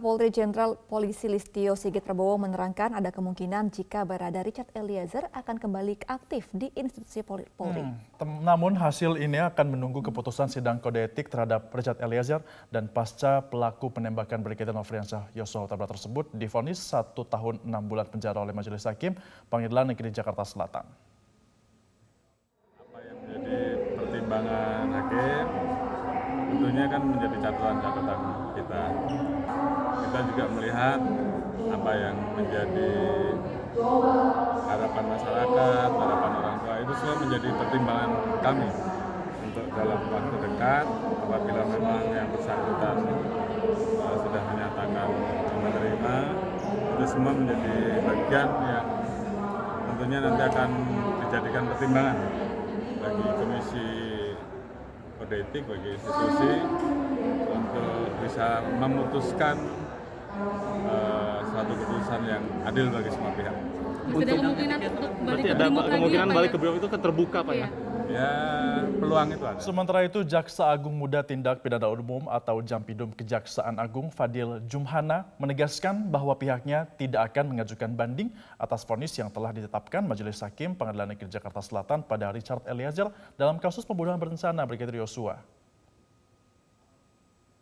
Polri Jenderal Polisi Listio Sigit Prabowo menerangkan ada kemungkinan jika Barada Richard Eliezer akan kembali aktif di institusi Polri. Hmm, namun hasil ini akan menunggu keputusan sidang kode etik terhadap Richard Eliezer dan pasca pelaku penembakan Brigadir Nofriansah Yosua Huta tersebut difonis satu tahun enam bulan penjara oleh Majelis Hakim Pengadilan Negeri Jakarta Selatan. Apa yang menjadi pertimbangan hakim tentunya kan menjadi catatan-catatan kita kita juga melihat apa yang menjadi harapan masyarakat, harapan orang tua. Itu semua menjadi pertimbangan kami untuk dalam waktu dekat apabila memang yang bersangkutan uh, sudah menyatakan menerima itu semua menjadi bagian yang tentunya nanti akan dijadikan pertimbangan bagi komisi kode etik bagi institusi untuk bisa memutuskan uh, suatu keputusan yang adil bagi semua pihak. Ada kemungkinan Berarti ada kemungkinan ya, balik ke Brimob itu terbuka Pak ya? Ya, peluang itu ada. Sementara itu, Jaksa Agung Muda Tindak Pidana Umum atau Jampidum Kejaksaan Agung Fadil Jumhana menegaskan bahwa pihaknya tidak akan mengajukan banding atas vonis yang telah ditetapkan Majelis Hakim Pengadilan Negeri Jakarta Selatan pada Richard Eliezer dalam kasus pembunuhan berencana Brigadir Yosua.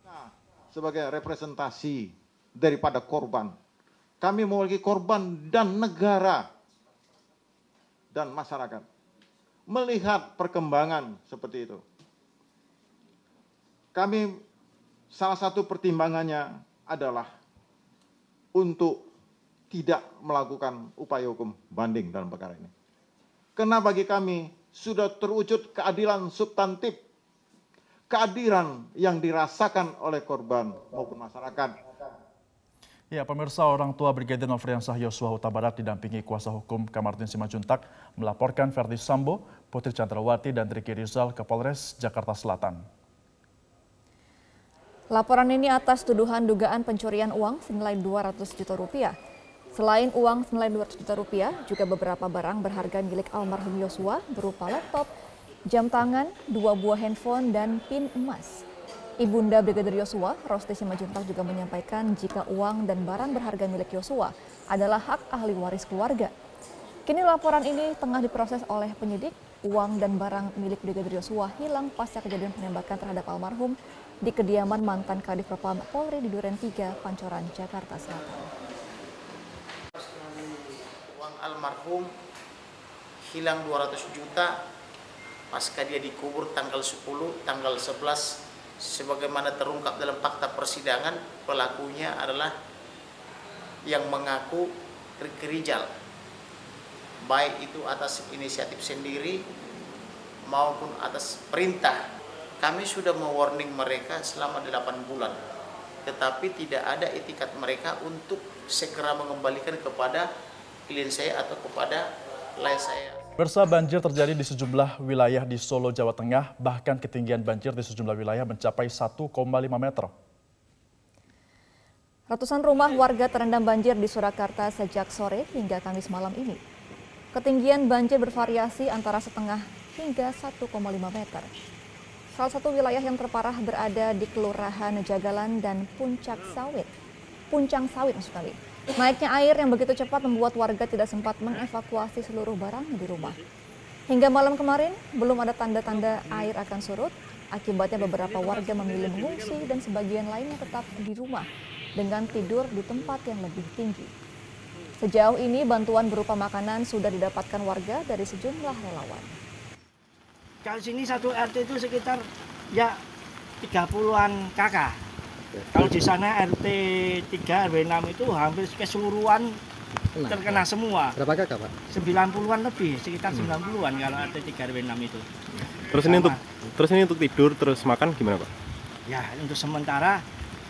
Nah, sebagai representasi daripada korban, kami mewakili korban dan negara dan masyarakat melihat perkembangan seperti itu. Kami salah satu pertimbangannya adalah untuk tidak melakukan upaya hukum banding dalam perkara ini. Karena bagi kami sudah terwujud keadilan substantif, keadilan yang dirasakan oleh korban maupun masyarakat Ya, pemirsa orang tua Brigadir Nofriansah Yosua Huta Barat didampingi kuasa hukum Kamartin Simajuntak melaporkan Verdi Sambo, Putri Chandrawati, dan Riki Rizal ke Polres Jakarta Selatan. Laporan ini atas tuduhan dugaan pencurian uang senilai 200 juta rupiah. Selain uang senilai 200 juta rupiah, juga beberapa barang berharga milik almarhum Yosua berupa laptop, jam tangan, dua buah handphone, dan pin emas. Ibunda Brigadir Yosua, Rosti Simajuntak juga menyampaikan jika uang dan barang berharga milik Yosua adalah hak ahli waris keluarga. Kini laporan ini tengah diproses oleh penyidik. Uang dan barang milik Brigadir Yosua hilang pasca kejadian penembakan terhadap almarhum di kediaman mantan Kadif Propam Polri di Duren 3, Pancoran, Jakarta Selatan. Uang almarhum hilang 200 juta pasca dia dikubur tanggal 10, tanggal 11 sebagaimana terungkap dalam fakta persidangan pelakunya adalah yang mengaku Rizal baik itu atas inisiatif sendiri maupun atas perintah. Kami sudah mewarning mereka selama 8 bulan. Tetapi tidak ada etikat mereka untuk segera mengembalikan kepada klien saya atau kepada klien saya Bersa banjir terjadi di sejumlah wilayah di Solo, Jawa Tengah, bahkan ketinggian banjir di sejumlah wilayah mencapai 1,5 meter. Ratusan rumah warga terendam banjir di Surakarta sejak sore hingga Kamis malam ini. Ketinggian banjir bervariasi antara setengah hingga 1,5 meter. Salah satu wilayah yang terparah berada di Kelurahan Jagalan dan Puncak Sawit. Puncang Sawit maksud kami. Naiknya air yang begitu cepat membuat warga tidak sempat mengevakuasi seluruh barang di rumah. Hingga malam kemarin, belum ada tanda-tanda air akan surut. Akibatnya beberapa warga memilih mengungsi dan sebagian lainnya tetap di rumah dengan tidur di tempat yang lebih tinggi. Sejauh ini bantuan berupa makanan sudah didapatkan warga dari sejumlah relawan. Kalau sini satu RT itu sekitar ya 30-an kakak kalau di sana RT 3 RW 6 itu hampir keseluruhan Kena, terkena semua. Berapa kakak, Pak? 90-an lebih, sekitar hmm. 90-an kalau RT 3 RW 6 itu. Terus Sama. ini untuk terus ini untuk tidur terus makan gimana, Pak? Ya, untuk sementara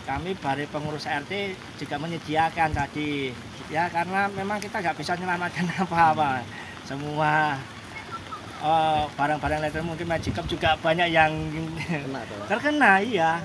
kami dari pengurus RT juga menyediakan tadi ya karena memang kita nggak bisa menyelamatkan apa-apa. Semua barang oh, barang-barang lain mungkin Magic juga banyak yang Kena, terkena, iya.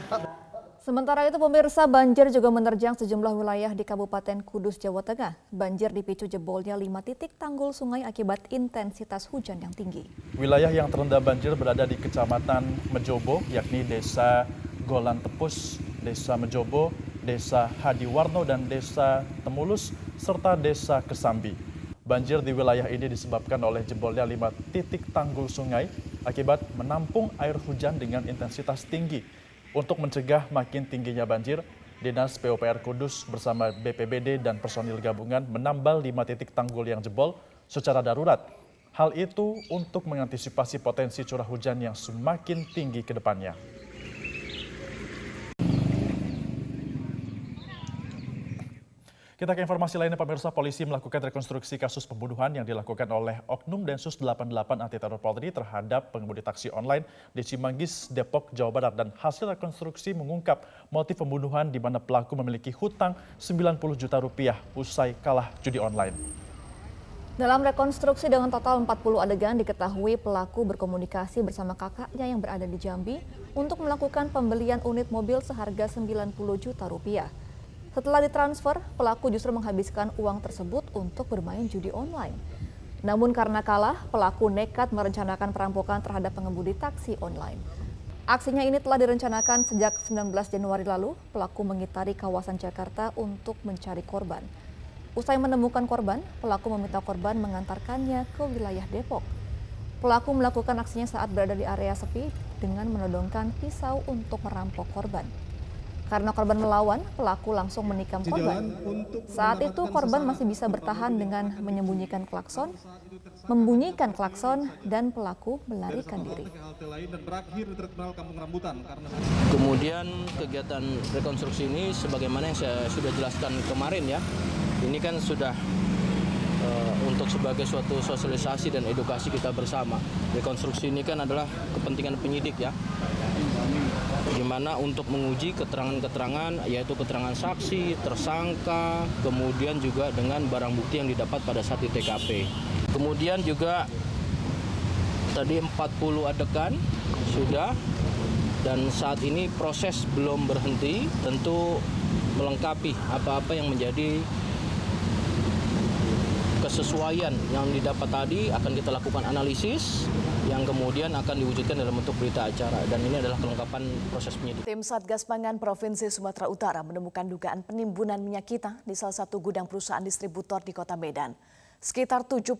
Sementara itu pemirsa banjir juga menerjang sejumlah wilayah di Kabupaten Kudus, Jawa Tengah. Banjir dipicu jebolnya lima titik tanggul sungai akibat intensitas hujan yang tinggi. Wilayah yang terendam banjir berada di Kecamatan Mejobo, yakni Desa Golan Tepus, Desa Mejobo, Desa Hadiwarno dan Desa Temulus, serta Desa Kesambi. Banjir di wilayah ini disebabkan oleh jebolnya lima titik tanggul sungai akibat menampung air hujan dengan intensitas tinggi. Untuk mencegah makin tingginya banjir, Dinas PUPR Kudus bersama BPBD dan personil gabungan menambal lima titik tanggul yang jebol secara darurat. Hal itu untuk mengantisipasi potensi curah hujan yang semakin tinggi ke depannya. Kita ke informasi lainnya, pemirsa polisi melakukan rekonstruksi kasus pembunuhan yang dilakukan oleh Oknum Densus 88 Anti Teror Polri terhadap pengemudi taksi online di Cimanggis, Depok, Jawa Barat. Dan hasil rekonstruksi mengungkap motif pembunuhan di mana pelaku memiliki hutang 90 juta rupiah usai kalah judi online. Dalam rekonstruksi dengan total 40 adegan diketahui pelaku berkomunikasi bersama kakaknya yang berada di Jambi untuk melakukan pembelian unit mobil seharga 90 juta rupiah. Setelah ditransfer, pelaku justru menghabiskan uang tersebut untuk bermain judi online. Namun karena kalah, pelaku nekat merencanakan perampokan terhadap pengemudi taksi online. Aksinya ini telah direncanakan sejak 19 Januari lalu. Pelaku mengitari kawasan Jakarta untuk mencari korban. Usai menemukan korban, pelaku meminta korban mengantarkannya ke wilayah Depok. Pelaku melakukan aksinya saat berada di area sepi dengan menodongkan pisau untuk merampok korban. Karena korban melawan, pelaku langsung menikam korban. Saat itu korban masih bisa bertahan dengan menyembunyikan klakson, membunyikan klakson, dan pelaku melarikan diri. Kemudian kegiatan rekonstruksi ini sebagaimana yang saya sudah jelaskan kemarin ya, ini kan sudah untuk sebagai suatu sosialisasi dan edukasi kita bersama. Rekonstruksi ini kan adalah kepentingan penyidik ya di mana untuk menguji keterangan-keterangan yaitu keterangan saksi, tersangka, kemudian juga dengan barang bukti yang didapat pada saat di TKP. Kemudian juga tadi 40 adegan sudah dan saat ini proses belum berhenti tentu melengkapi apa-apa yang menjadi kesesuaian yang didapat tadi akan kita lakukan analisis yang kemudian akan diwujudkan dalam bentuk berita acara dan ini adalah kelengkapan proses penyidikan. Tim Satgas Pangan Provinsi Sumatera Utara menemukan dugaan penimbunan minyak kita di salah satu gudang perusahaan distributor di Kota Medan. Sekitar 75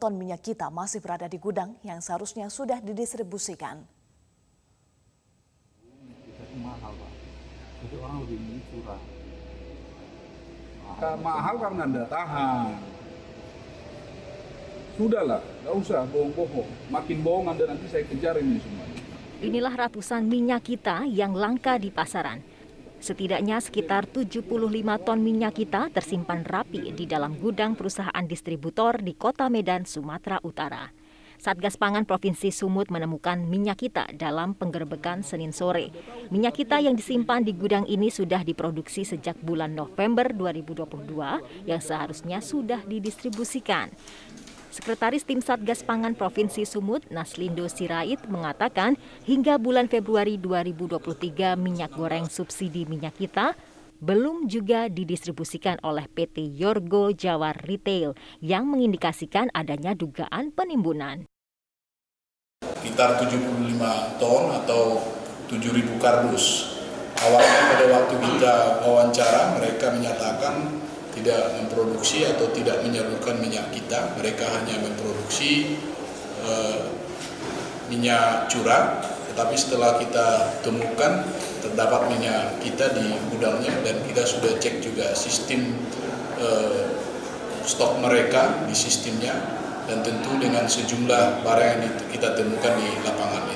ton minyak kita masih berada di gudang yang seharusnya sudah didistribusikan. Mahal, Pak. Jadi orang lebih milih curah. Mahal karena Anda tahan Sudahlah, nggak usah bohong-bohong. Makin bohong Anda nanti saya kejar ini semua. Inilah ratusan minyak kita yang langka di pasaran. Setidaknya sekitar 75 ton minyak kita tersimpan rapi di dalam gudang perusahaan distributor di Kota Medan, Sumatera Utara. Satgas Pangan Provinsi Sumut menemukan minyak kita dalam penggerbekan Senin sore. Minyak kita yang disimpan di gudang ini sudah diproduksi sejak bulan November 2022 yang seharusnya sudah didistribusikan. Sekretaris Tim Satgas Pangan Provinsi Sumut, Naslindo Sirait, mengatakan hingga bulan Februari 2023 minyak goreng subsidi minyak kita belum juga didistribusikan oleh PT Yorgo Jawar Retail yang mengindikasikan adanya dugaan penimbunan. Sekitar 75 ton atau 7.000 kardus. Awalnya pada waktu kita wawancara mereka menyatakan tidak memproduksi atau tidak menyalurkan minyak kita. Mereka hanya memproduksi uh, minyak curah, tetapi setelah kita temukan terdapat minyak kita di gudangnya dan kita sudah cek juga sistem uh, stok mereka di sistemnya dan tentu dengan sejumlah barang yang kita temukan di lapangan.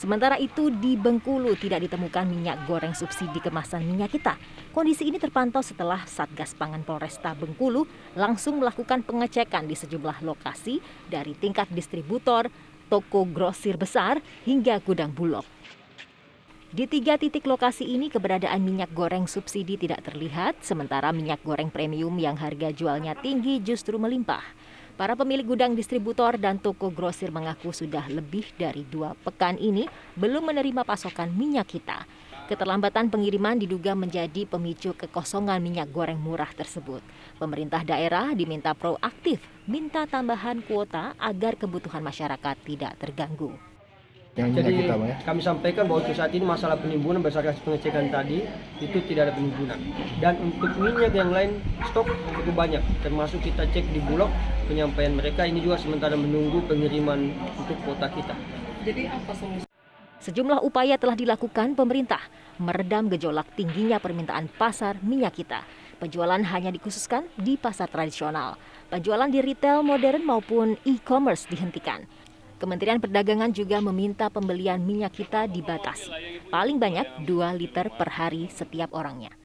Sementara itu di Bengkulu tidak ditemukan minyak goreng subsidi kemasan minyak kita. Kondisi ini terpantau setelah Satgas Pangan Polresta Bengkulu langsung melakukan pengecekan di sejumlah lokasi dari tingkat distributor, toko grosir besar hingga gudang bulog. Di tiga titik lokasi ini keberadaan minyak goreng subsidi tidak terlihat, sementara minyak goreng premium yang harga jualnya tinggi justru melimpah. Para pemilik gudang distributor dan toko grosir mengaku sudah lebih dari dua pekan ini belum menerima pasokan minyak kita. Keterlambatan pengiriman diduga menjadi pemicu kekosongan minyak goreng murah tersebut. Pemerintah daerah diminta proaktif, minta tambahan kuota agar kebutuhan masyarakat tidak terganggu. Yang Jadi kita, Bang, ya? kami sampaikan bahwa untuk saat ini masalah penimbunan berdasarkan pengecekan tadi itu tidak ada penimbunan. Dan untuk minyak yang lain stok cukup banyak, termasuk kita cek di Bulog penyampaian mereka ini juga sementara menunggu pengiriman untuk kota kita. Jadi apa solusi? Sejumlah upaya telah dilakukan pemerintah meredam gejolak tingginya permintaan pasar minyak kita. Penjualan hanya dikhususkan di pasar tradisional. Penjualan di retail modern maupun e-commerce dihentikan. Kementerian Perdagangan juga meminta pembelian minyak kita dibatasi. Paling banyak 2 liter per hari setiap orangnya.